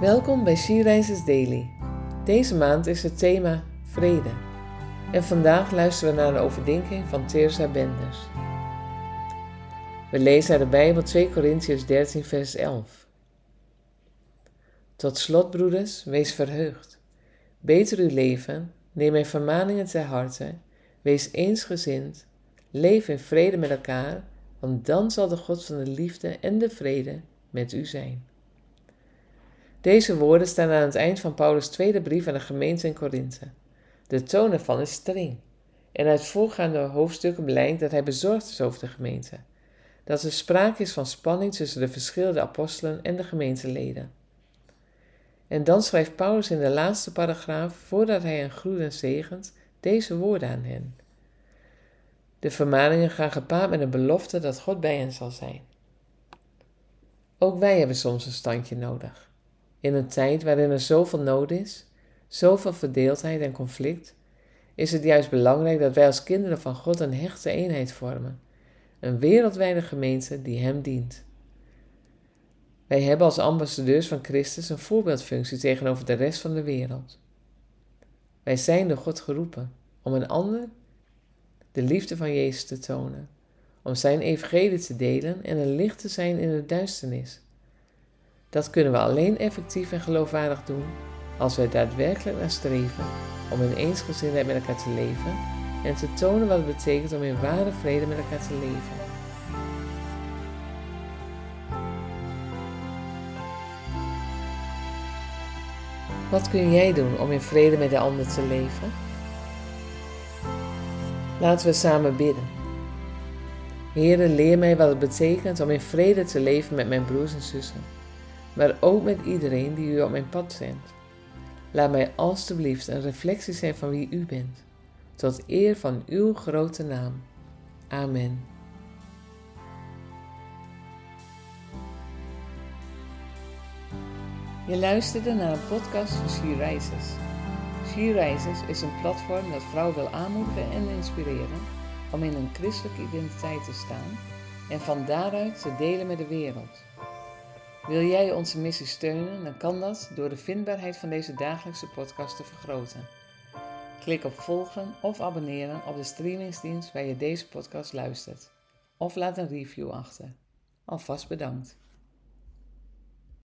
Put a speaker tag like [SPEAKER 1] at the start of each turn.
[SPEAKER 1] Welkom bij She Daily. Deze maand is het thema vrede. En vandaag luisteren we naar een overdenking van Teresa Benders. We lezen uit de Bijbel 2 Korintiërs 13 vers 11. Tot slot, broeders, wees verheugd. Beter uw leven, neem mijn vermaningen ter harte, wees eensgezind, leef in vrede met elkaar, want dan zal de God van de liefde en de vrede met u zijn. Deze woorden staan aan het eind van Paulus' tweede brief aan de gemeente in Korinthe. De toon ervan is streng. En uit voorgaande hoofdstukken blijkt dat hij bezorgd is over de gemeente. Dat er sprake is van spanning tussen de verschillende apostelen en de gemeenteleden. En dan schrijft Paulus in de laatste paragraaf, voordat hij hen groet en zegent, deze woorden aan hen. De vermaningen gaan gepaard met een belofte dat God bij hen zal zijn. Ook wij hebben soms een standje nodig. In een tijd waarin er zoveel nood is, zoveel verdeeldheid en conflict, is het juist belangrijk dat wij als kinderen van God een hechte eenheid vormen, een wereldwijde gemeente die Hem dient. Wij hebben als ambassadeurs van Christus een voorbeeldfunctie tegenover de rest van de wereld. Wij zijn door God geroepen om een ander de liefde van Jezus te tonen, om Zijn evangelie te delen en een licht te zijn in de duisternis dat kunnen we alleen effectief en geloofwaardig doen als wij daadwerkelijk naar streven om in eensgezindheid met elkaar te leven en te tonen wat het betekent om in ware vrede met elkaar te leven. Wat kun jij doen om in vrede met de ander te leven? Laten we samen bidden. Heere, leer mij wat het betekent om in vrede te leven met mijn broers en zussen maar ook met iedereen die u op mijn pad zendt. Laat mij alstublieft een reflectie zijn van wie u bent, tot eer van uw grote naam. Amen. Je luisterde naar een podcast van She Rises. She Rises is een platform dat vrouwen wil aanmoedigen en inspireren om in een christelijke identiteit te staan en van daaruit te delen met de wereld. Wil jij onze missie steunen, dan kan dat door de vindbaarheid van deze dagelijkse podcast te vergroten. Klik op volgen of abonneren op de streamingsdienst waar je deze podcast luistert. Of laat een review achter. Alvast bedankt.